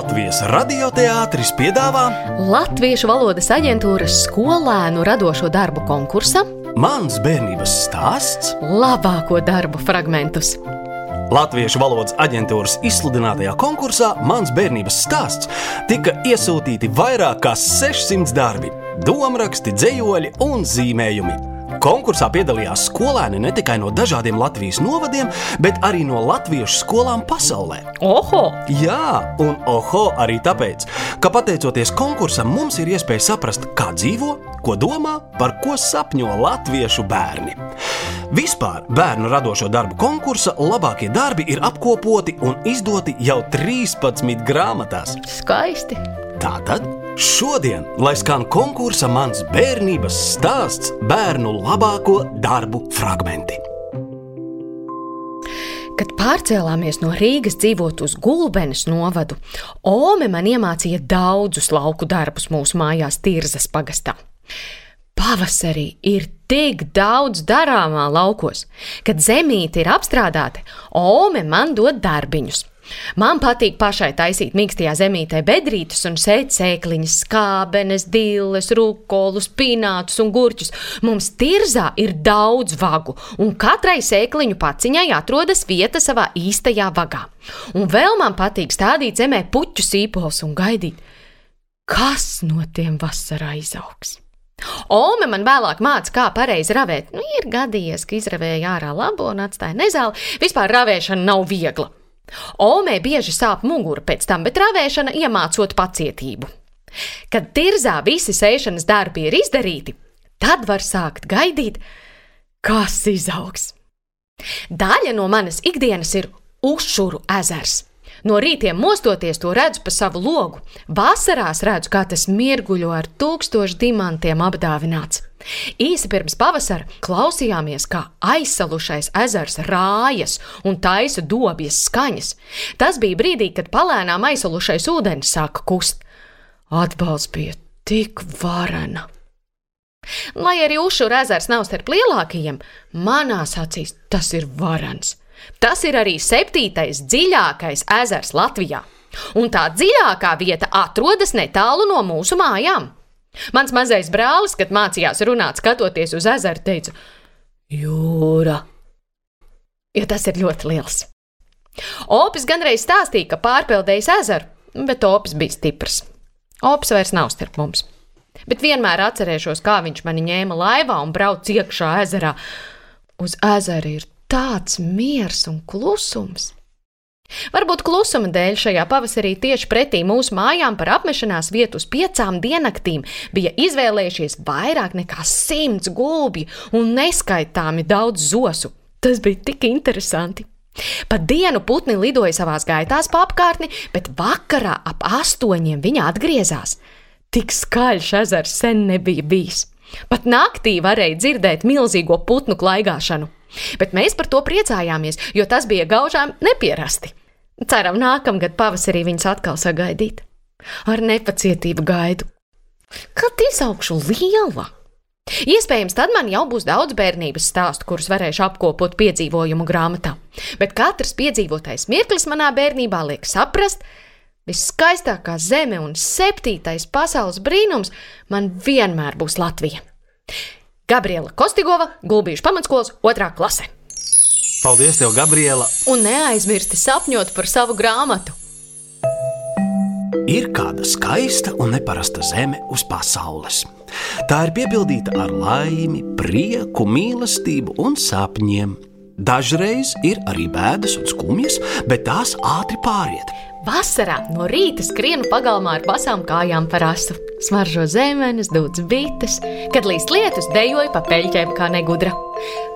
Latvijas radioteātris piedāvā Latviešu valodas aģentūras skolēnu radošo darbu konkursa Mans bērnības stāsts labāko darbu fragmentus. Latviešu valodas aģentūras izsludinātajā konkursā Mans bērnības stāsts tika iesūtīti vairāk kā 600 darbi, domāraksti, dzējoļi un zīmējumi. Konkursā piedalījās skolēni ne tikai no dažādiem Latvijas novadiem, bet arī no latviešu skolām pasaulē. Oho! Jā, un oho arī tāpēc, ka pateicoties konkursam, mums ir iespēja saprast, kā dzīvo, ko domā, par ko sapņo latviešu bērni. Vispār bērnu radošo darbu konkursa labākie darbi ir apkopoti un izdoti jau 13 grāmatās. Skaisti! Tātad šodien, lai skan konkursa mans bērnības stāsts, bērnu labāko darbu fragmenti. Kad pārcēlāmies no Rīgas dzīvot uz Gulbenes novadu, Ome man iemācīja daudzus lauku darbus mūsu mājās Tirzas pagastā. Pavasarī ir tik daudz darāmā laukos, kad zemīte ir apstrādāta, Ome man dod darbiņus. Man patīk pašai taisīt mīkstajā zemītē bedrītes un sēt sēkliņas, skābenes, dilles, rukolus, pinātus un gurķus. Mums tirzā ir daudz vagu, un katrai sēkliņu paciņai atrodas vieta savā īstajā vagā. Un vēl man patīk stādīt zemē puķu sīpols un gaidīt, kas no tiem vasarā izaugs. Ome man vēlāk mācīja, kā pareizi ravēt. Nu, ir gadījies, ka izravēja ārā labo un atstāja nezāli. Vispār ravēšana nav viegla. Omē bieži sāp mugura pēc tam, bet ravēšana iemācot pacietību. Kad tirzā visi sēšanas darbi ir izdarīti, tad var sākt gaidīt, kas izaugs. Daļa no manas ikdienas ir Ušuru ezers. No rītiem mostoties, to redzu pa savu logu. Vasarās redzu, kā tas mirguļo ar tūkstošu dimantiem apdāvināts. Īsi pirms pavasara klausījāmies, kā aizsalušais ezers rājas un taisa dobjas skaņas. Tas bija brīdī, kad palēnām aizsalušais ūdens sāka kust. Atbalsts bija tik varena. Lai arī Ušura ezers nav starp lielākajiem, manās acīs tas ir varens. Tas ir arī septītais dziļākais ezers Latvijā, un tā dziļākā vieta atrodas netālu no mūsu mājām. Mans mazais brālis, kad mācījās runāt, skatoties uz ezeru, teica: Jūra! Jo tas ir ļoti liels. Opis ganreiz stāstīja, ka pārpildējis ezeru, bet opis bija stiprs. Opis vairs nav starp mums. Bet vienmēr atcerēšos, kā viņš mani ņēma laivā un brauca iekšā ezerā. Uz ezera ir tāds miers un klusums. Varbūt klusuma dēļ šajā pavasarī tieši pretī mūsu mājām par apmešanās vietu uz piecām diennaktīm bija izvēlējušies vairāk nekā simts gulbju un neskaitāmi daudz zosu. Tas bija tik interesanti. Pa dienu putni lidoja savās gaitās pa apkārtni, bet vakarā ap astoņiem viņa atgriezās. Tik skaļš ezers sen nebija bijis. Pat naktī varēja dzirdēt milzīgo putnu klaigāšanu. Bet mēs par to priecājāmies, jo tas bija gaužām nepierasti. Ceram, nākamgad pavasarī viņus atkal sagaidīt. Ar nepacietību gaidu. Kad izaugšu liela? Iespējams, tad man jau būs daudz bērnības stāstu, kurus varēšu apkopot piedzīvojumu grāmatā. Bet katrs piedzīvotais mirklis manā bērnībā liek saprast, viskaistākā zeme un septītais pasaules brīnums man vienmēr būs Latvija. Gabriela Kostigova, Gulbīšu pamatskolas otrā klase. Paldies, tev, Gabriela! Un neaizmirsti sapņot par savu grāmatu. Ir kāda skaista un neparasta zeme uz pasaules. Tā ir piepildīta ar laimi, prieku, mīlestību un sapņiem. Dažreiz ir arī bēdas un skumjas, bet tās ātri pāriet. Vasarā no rīta skrienu pagalmā ar basām kājām par asu, smaržo zemenes, dūts bites, kad līdz lietus dejoja pa peļķēm kā negudra.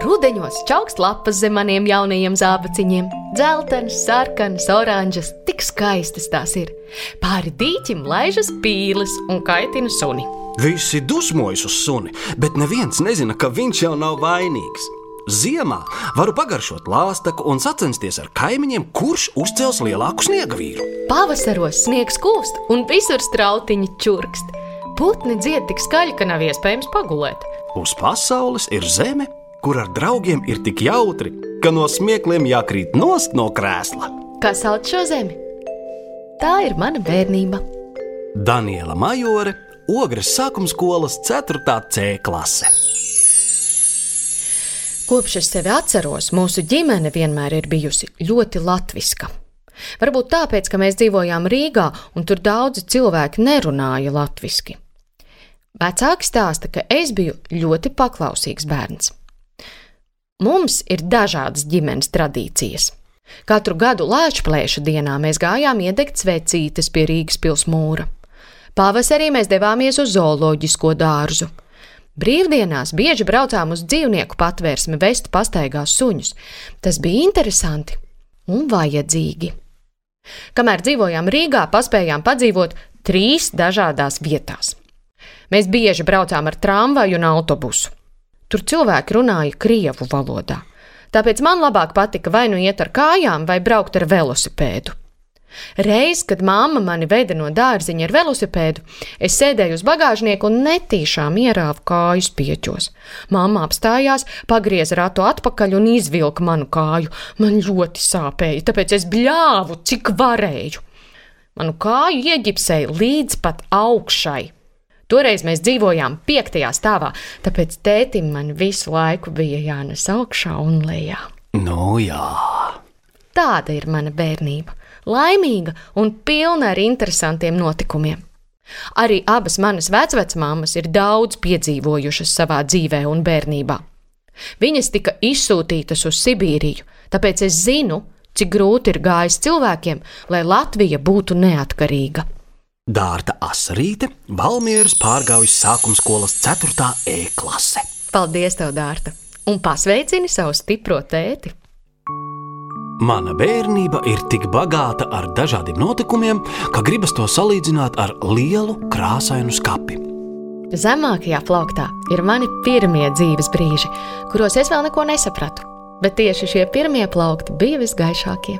Rudeņos čaukst lapas zem maniem jaunajiem zābaciņiem, dzeltenas, sarkanas, oranžas, tik skaistas tās ir. Pāri dīķim laižas pīles un kaitina suni. Visi dusmojas uz suni, bet neviens nezina, ka viņš jau nav vainīgs. Ziemā varu pagaršot lāstaku un sacensties ar kaimiņiem, kurš uzcels lielāku sniega vīru. Pavasaros sniegs kūst un visur strautiņi čurkst. Putni dzied tik skaļi, ka nav iespējams pagulēt. Uz pasaules ir zeme, kur ar draugiem ir tik jautri, ka no smiekliem jākrīt nost no krēsla. Kā sauc šo zemi? Tā ir mana bērnība. Daniela Majore, Ogres sākuma skolas 4. C klase. Kopš es sevi atceros, mūsu ģimene vienmēr ir bijusi ļoti latviska. Varbūt tāpēc, ka mēs dzīvojām Rīgā un tur daudzi cilvēki nerunāja latviešu. Vecāki stāsta, ka es biju ļoti paklausīgs bērns. Mums ir dažādas ģimenes tradīcijas. Katru gadu Lāčplēša dienā mēs gājām iedegt svecītes pie Rīgas pilsmūra. Pavasarī mēs devāmies uz zooloģisko dārzu. Brīvdienās bieži braucām uz dzīvnieku patvērsmi vest pastaigā suņus. Tas bija interesanti un vajadzīgi. Kamēr dzīvojām Rīgā, paspējām padzīvot trīs dažādās vietās. Mēs bieži braucām ar tramvaju un autobusu. Tur cilvēki runāja krievu valodā. Tāpēc man labāk patika vai nu iet ar kājām, vai braukt ar velosipēdu. Reiz, kad mamma mani veda no dārziņa ar velosipēdu, es sēdēju uz bagāžnieku un netīšām ierāvu kāju spieķos. Mamma apstājās, pagrieza ratu atpakaļ un izvilka manu kāju. Man ļoti sāpēja, tāpēc es bļāvu, cik varēju. Manu kāju ieģipsēja līdz pat augšai. Toreiz mēs dzīvojām piektajā stāvā, tāpēc tētim man visu laiku bija jānes augšā un lejā. Nu, jā. Tāda ir mana bērnība laimīga un pilna ar interesantiem notikumiem. Arī abas manas vecmāmas ir daudz piedzīvojušas savā dzīvē un bērnībā. Viņas tika izsūtītas uz Sibīriju, tāpēc es zinu, cik grūti ir gājis cilvēkiem, lai Latvija būtu neatkarīga. Dārta Asarīte, Valmieras pārgājusi sākuma skolas 4. E klase. Paldies, tev, Dārta! Un pasveicini savu stipro tēti! Mana bērnība ir tik bagāta ar dažādiem notikumiem, ka gribas to salīdzināt ar lielu krāsainu skapi. Zemākajā plauktā ir mani pirmie dzīves brīži, kuros es vēl neko nesapratu, bet tieši šie pirmie plaukti bija visgaišākie.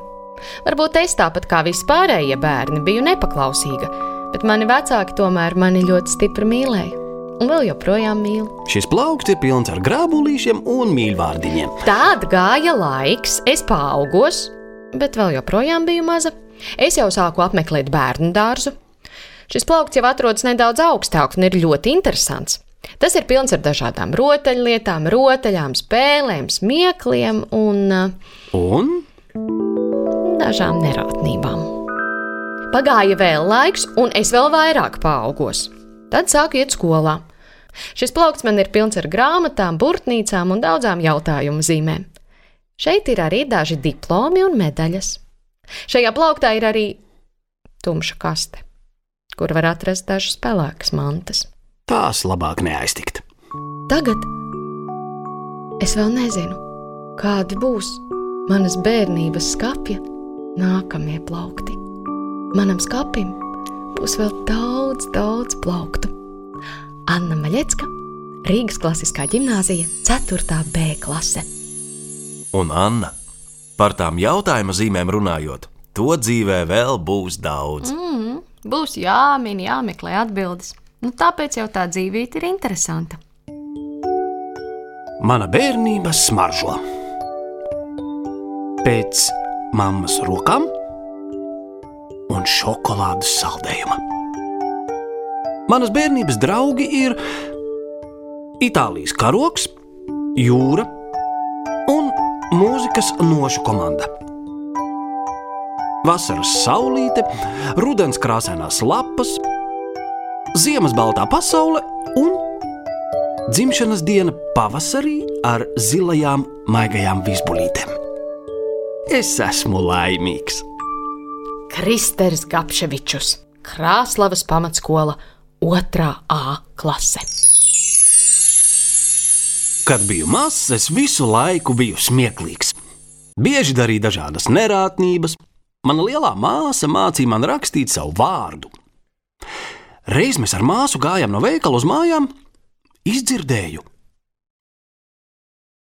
Varbūt es tāpat kā vispārējie bērni biju nepaklausīga, bet mani vecāki tomēr mani ļoti stipri mīlēja un vēl joprojām mīl. Šis plaukts ir pilns ar grābulīšiem un mīļvārdiņiem. Tāda gāja laiks, es paaugos, bet vēl joprojām biju maza. Es jau sāku apmeklēt bērnu dārzu. Šis plaukts jau atrodas nedaudz augstāk un ir ļoti interesants. Tas ir pilns ar dažādām rotaļlietām, rotaļām, spēlēm, smiekliem un, un? dažām nerātnībām. Pagāja vēl laiks, un es vēl vairāk paaugos. Tad sāku iet skolā. Šis plaukts man ir pilns ar grāmatām, burtnīcām un daudzām jautājumu zīmēm. Šeit ir arī daži diplomi un medaļas. Šajā plauktā ir arī tumša kaste, kur var atrast dažas pelēkas mantas. Tās labāk neaiztikt. Tagad es vēl nezinu, kādi būs manas bērnības skapja nākamie plaukti. Manam skapim būs vēl daudz, daudz plauktu. Anna Maļecka, Rīgas klasiskā gimnāzija, 4. B klase. Un Anna, par tām jautājuma zīmēm runājot, to dzīvē vēl būs daudz. Mm, būs jāmin, jāmeklē atbildes. Nu, tāpēc jau tā dzīvība ir interesanta. Mana bērnība smaržo. Pēc mammas rokām un šokolādes saldējuma. Manas bērnības draugi ir Itālijas karoks, jūra un mūzikas nošu komanda. Vasaras saulīte, rudens krāsainās lapas, ziemas baltā pasaule un dzimšanas diena pavasarī ar zilajām, maigajām visbulītēm. Es esmu laimīgs! Kristers Gapševičus, Krāslavas pamatskola 2. A klase. Kad biju mazs, es visu laiku biju smieklīgs. Bieži darīju dažādas nerātnības. Mana lielā māsa mācīja man rakstīt savu vārdu. Reiz mēs ar māsu gājām no veikala uz mājām, izdzirdēju,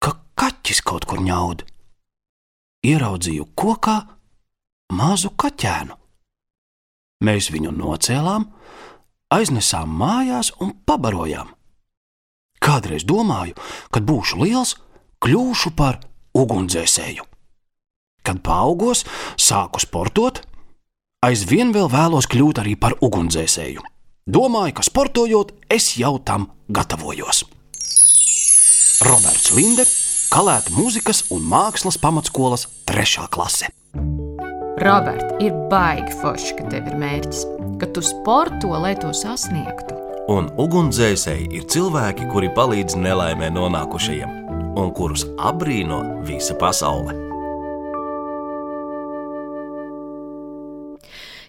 ka kaķis kaut kur ņaud. Ieraudzīju kokā mazu kaķēnu. Mēs viņu nocēlām, aiznesām mājās un pabarojām. Kādreiz domāju, kad būšu liels, kļūšu par ugunsdzēsēju. Kad paaugos, sāku sportot, Aizvien vēl vēlos kļūt arī par ugunsdzēsēju. Domāju, ka sportojot, es jau tam gatavojos. Roberts Linde, Kalēta mūzikas un mākslas pamatskolas trešā klase. Robert, ir baigi forši, ka tev ir mērķis, ka tu sporto, lai to sasniegtu. Un ugunsdzēsēji ir cilvēki, kuri palīdz nelaimē nonākušajiem un kurus apbrīno visa pasaule.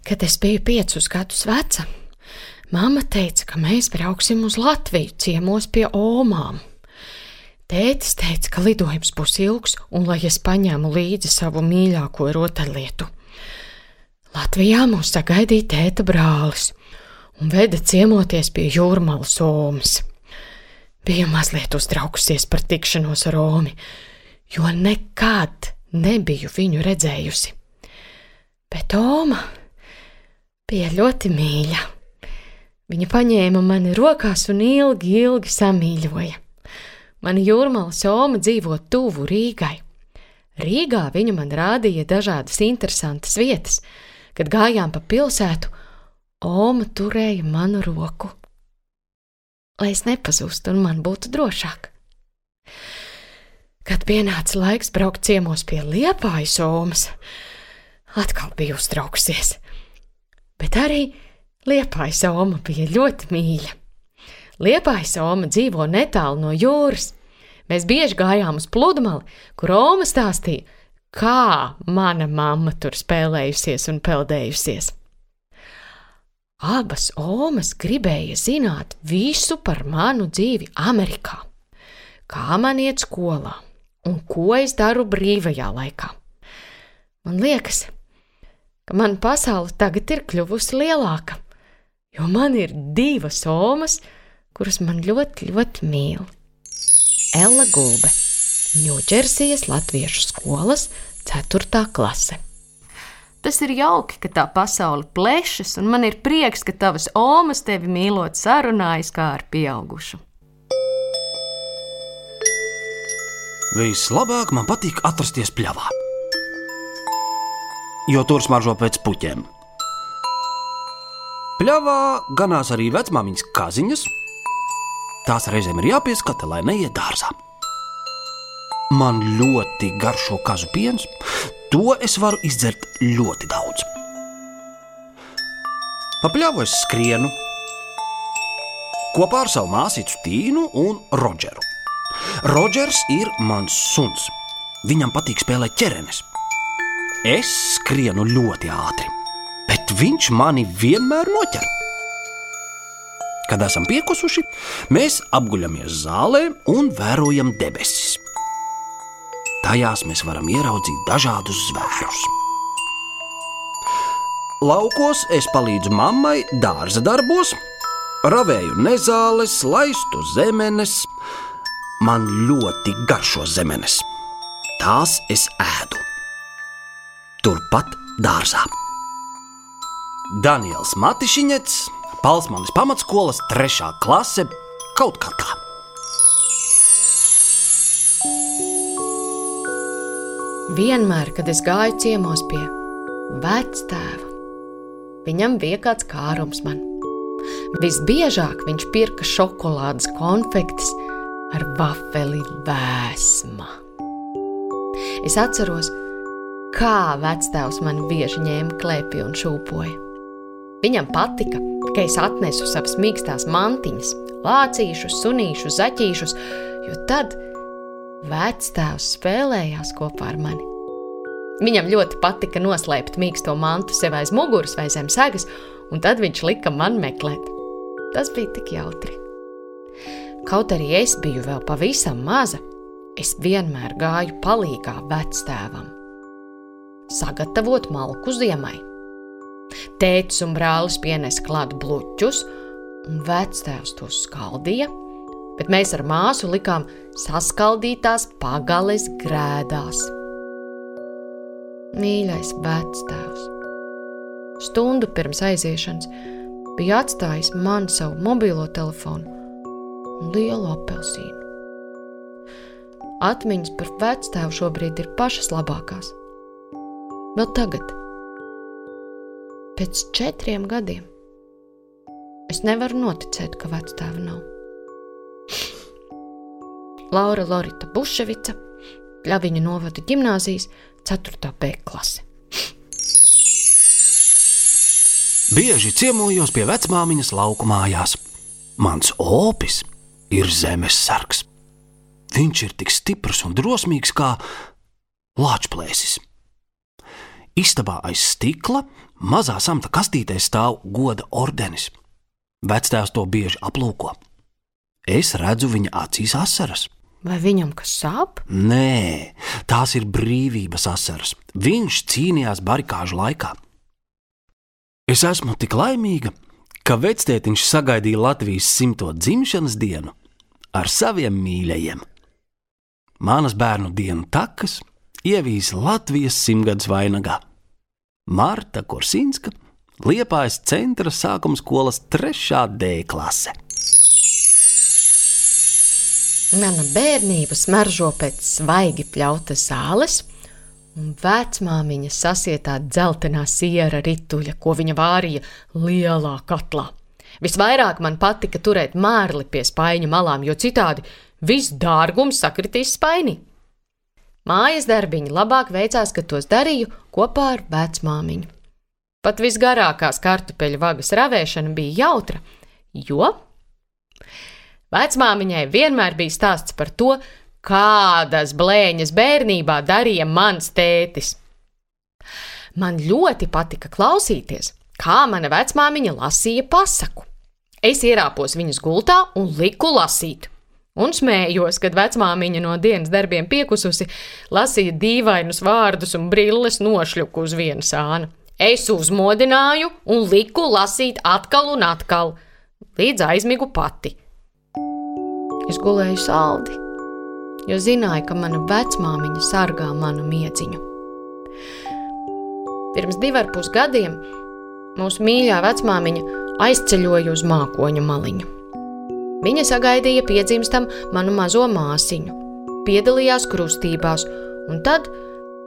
Kad es biju piecus gadus veca, mamma teica, ka mēs brauksim uz Latviju ciemos pie omām. Tētis teica, ka lidojums būs ilgs un lai es paņēmu līdzi savu mīļāko rotaļlietu. Latvijā mūs sagaidīja tēta brālis un veda ciemoties pie jūrmālas omas. Biju mazliet uztraukusies par tikšanos ar Romu, jo nekad nebiju viņu redzējusi. Bet Oma bija ļoti mīļa. Viņa paņēma mani rokās un ilgi, ilgi samīļoja. Mana jūrmāla Soma dzīvo tuvu Rīgai. Rīgā viņa man rādīja dažādas interesantas vietas. Kad gājām pa pilsētu, Oma turēja manu roku, lai es nepazustu un man būtu drošāk. Kad pienāca laiks braukt ciemos pie liepājas Omas, atkal biju uztraukusies. Bet arī liepājas Oma bija ļoti mīļa. Liepājas Oma dzīvo netālu no jūras. Mēs bieži gājām uz pludmali, kur Oma stāstīja, kā mana mamma tur spēlējusies un peldējusies. Abas Omas gribēja zināt visu par manu dzīvi Amerikā, kā man iet skolā un ko es daru brīvajā laikā. Man liekas, ka mana pasaule tagad ir kļuvusi lielāka, jo man ir divas Omas, kuras man ļoti, ļoti mīl. Ella Gulbe, Ņūdžersijas Latviešu skolas 4. klase. Tas ir jauki, ka tā pasaule plešas, un man ir prieks, ka tavas omas tevi mīlot sarunājas kā ar pieaugušu. Vislabāk man patīk atrasties pļavā, jo tur smaržo pēc puķiem. Pļavā ganās arī vecmāmiņas kaziņas. Tās reizēm ir jāpieskata, lai neiet dārzā. Man ļoti garšo kazu piens, to es varu izdzert ļoti daudz. Pa pļavu es skrienu kopā ar savu māsīcu Tīnu un Rodžeru. Rodžers ir mans suns. Viņam patīk spēlēt ķerenes. Es skrienu ļoti ātri, bet viņš mani vienmēr noķer. Kad esam piekusuši, mēs apguļamies zālē un vērojam debesis. Tajās mēs varam ieraudzīt dažādus zvērus. Laukos es palīdzu mammai dārza darbos, ravēju nezāles, laistu zemenes. Man ļoti garšo zemenes. Tās es ēdu. Turpat dārzā. Daniels Matišiņets, Palsmanis pamatskolas trešā klase, kaut kā tā. Vienmēr, kad es gāju ciemos pie vectēva, viņam bija kāds kārums man. Visbiežāk viņš pirka šokolādes konfektes ar vafeli vēsma. Es atceros, kā vectēvs man bieži ņēma klēpī un šūpoja. Viņam patika, ka es atnesu savas mīkstās mantiņas, lācīšus, sunīšus, zaķīšus, jo tad vectēvs spēlējās kopā ar mani. Viņam ļoti patika noslēpt mīksto mantu sev aiz muguras vai zem segas, un tad viņš lika man meklēt. Tas bija tik jautri. Kaut arī es biju vēl pavisam maza, es vienmēr gāju palīgā vectēvam. Sagatavot malku ziemai. Tētis un brālis pienesa klāt bluķus, un vectēvs tos skaldīja, bet mēs ar māsu likām saskaldītās pagales grēdās. Mīļais vectēvs! Stundu pirms aiziešanas bija atstājis man savu mobilo telefonu un lielu apelsīnu. Atmiņas par vectēvu šobrīd ir pašas labākās. Vēl tagad, Pēc četriem gadiem. Es nevaru noticēt, ka vectēva nav. Laura Lorita Buševica, Pļaviņa novada gimnāzijas 4. B klase. Bieži ciemojos pie vecmāmiņas lauku mājās. Mans opis ir zemes sargs. Viņš ir tik stiprs un drosmīgs kā lāčplēsis. Istabā aiz stikla mazā samta kastītē stāv goda ordenis. Vectēvs to bieži aplūko. Es redzu viņa acīs asaras. Vai viņam kas sāp? Nē, tās ir brīvības asaras. Viņš cīnījās barikāžu laikā. Es esmu tik laimīga, ka vectētiņš sagaidīja Latvijas simto dzimšanas dienu ar saviem mīļajiem. Manas bērnu dienu takas ievīs Latvijas simtgadus vainagā. Marta Korsinska, Liepājas centra sākuma skolas 3. D klase. Mana bērnība smaržo pēc svaigi pļautas zāles, un vecmāmiņa sasietā dzeltenā siera rituļa, ko viņa vārīja lielā katlā. Visvairāk man patika turēt mārli pie spaiņa malām, jo citādi viss dārgums sakritīs spainī. Mājas darbiņi labāk veicās, kad tos darīju kopā ar vecmāmiņu. Pat visgarākās kartupeļu vagas ravēšana bija jautra, jo Vecmāmiņai vienmēr bija stāsts par to, kādas blēņas bērnībā darīja mans tētis. Man ļoti patika klausīties, kā mana vecmāmiņa lasīja pasaku. Es ierāpos viņas gultā un liku lasīt. Un smējos, kad vecmāmiņa no dienas darbiem piekususi, lasīja dīvainus vārdus un brilles nošļuku uz viena sāna. Es uzmodināju un liku lasīt atkal un atkal, līdz aizmigu pati. Es gulēju saldi, jo zināju, ka mana vecmāmiņa sargā manu miedziņu. Pirms diviem ar pus gadiem mūsu mīļā vecmāmiņa aizceļoja uz mākoņa maliņu. Viņa sagaidīja piedzimstam manu mazo māsiņu, piedalījās krustībās, un tad,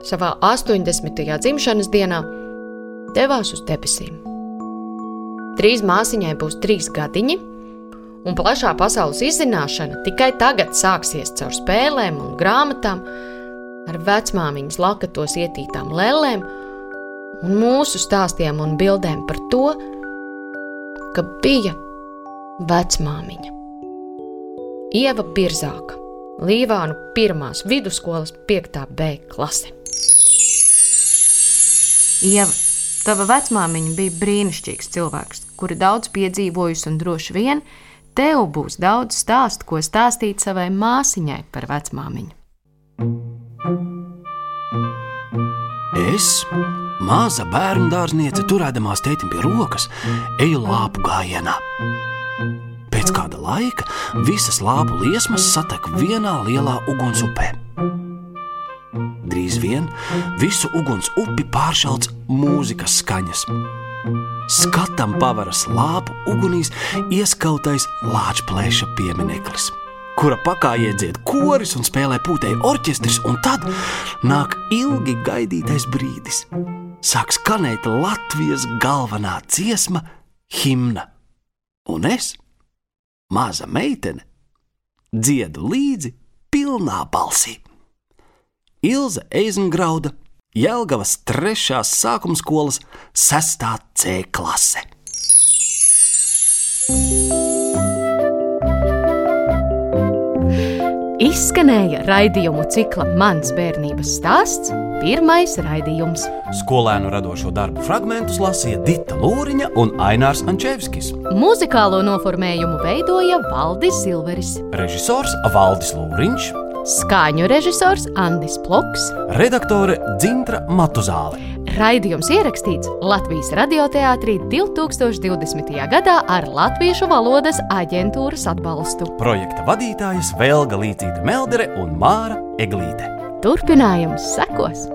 savā 80. dzimšanas dienā, devās uz debesīm. Drīz māsiņai būs trīs gadiņi, un plašā pasaules izzināšana tikai tagad sāksies caur spēlēm un grāmatām, ar vecmāmiņas lakatos ietītām lēlēm un mūsu stāstiem un bildēm par to, ka bija vecmāmiņa. Ieva Birzāka, Līvānu pirmās vidusskolas 5. B klase. Ieva, tava vecmāmiņa bija brīnišķīgs cilvēks, kuri daudz piedzīvojusi un droši vien tev būs daudz stāstu, ko stāstīt savai māsiņai par vecmāmiņu. Es, maza bērnu dārzniece, turēdamās tētim pie rokas, eju lāpu gājienā. Pēc kāda laika visas lāpu liesmas satek vienā lielā ugunsupē. Drīz vien visu uguns upi pāršalts mūzikas skaņas. Skatam pavaras lāpu ugunīs ieskautais lāčplēša piemineklis, kura pakā iedzied koris un spēlē pūtēji orķestris, un tad nāk ilgi gaidītais brīdis. Sāk skanēt Latvijas galvenā dziesma, himna, un es, maza meitene, dziedu līdzi pilnā balsī. Ilze Eizengrauda Jelgavas 3. sākuma skolas 6. C klase. Izskanēja raidījumu cikla Mans bērnības stāsts, pirmais raidījums. Skolēnu radošo darbu fragmentus lasīja Dita Lūriņa un Ainārs Ančevskis. Mūzikālo noformējumu veidoja Valdis Silveris, Režisors Valdis Lūriņš, skaņu režisors Andris Ploks, redaktore Dzintra Matuzāle. Raidījums ierakstīts Latvijas radioteātrī 2020. gadā ar Latviešu valodas aģentūras atbalstu. Projekta vadītājas Vēlga Līcīta Meldere un Māra Eglīte. Turpinājums sekos!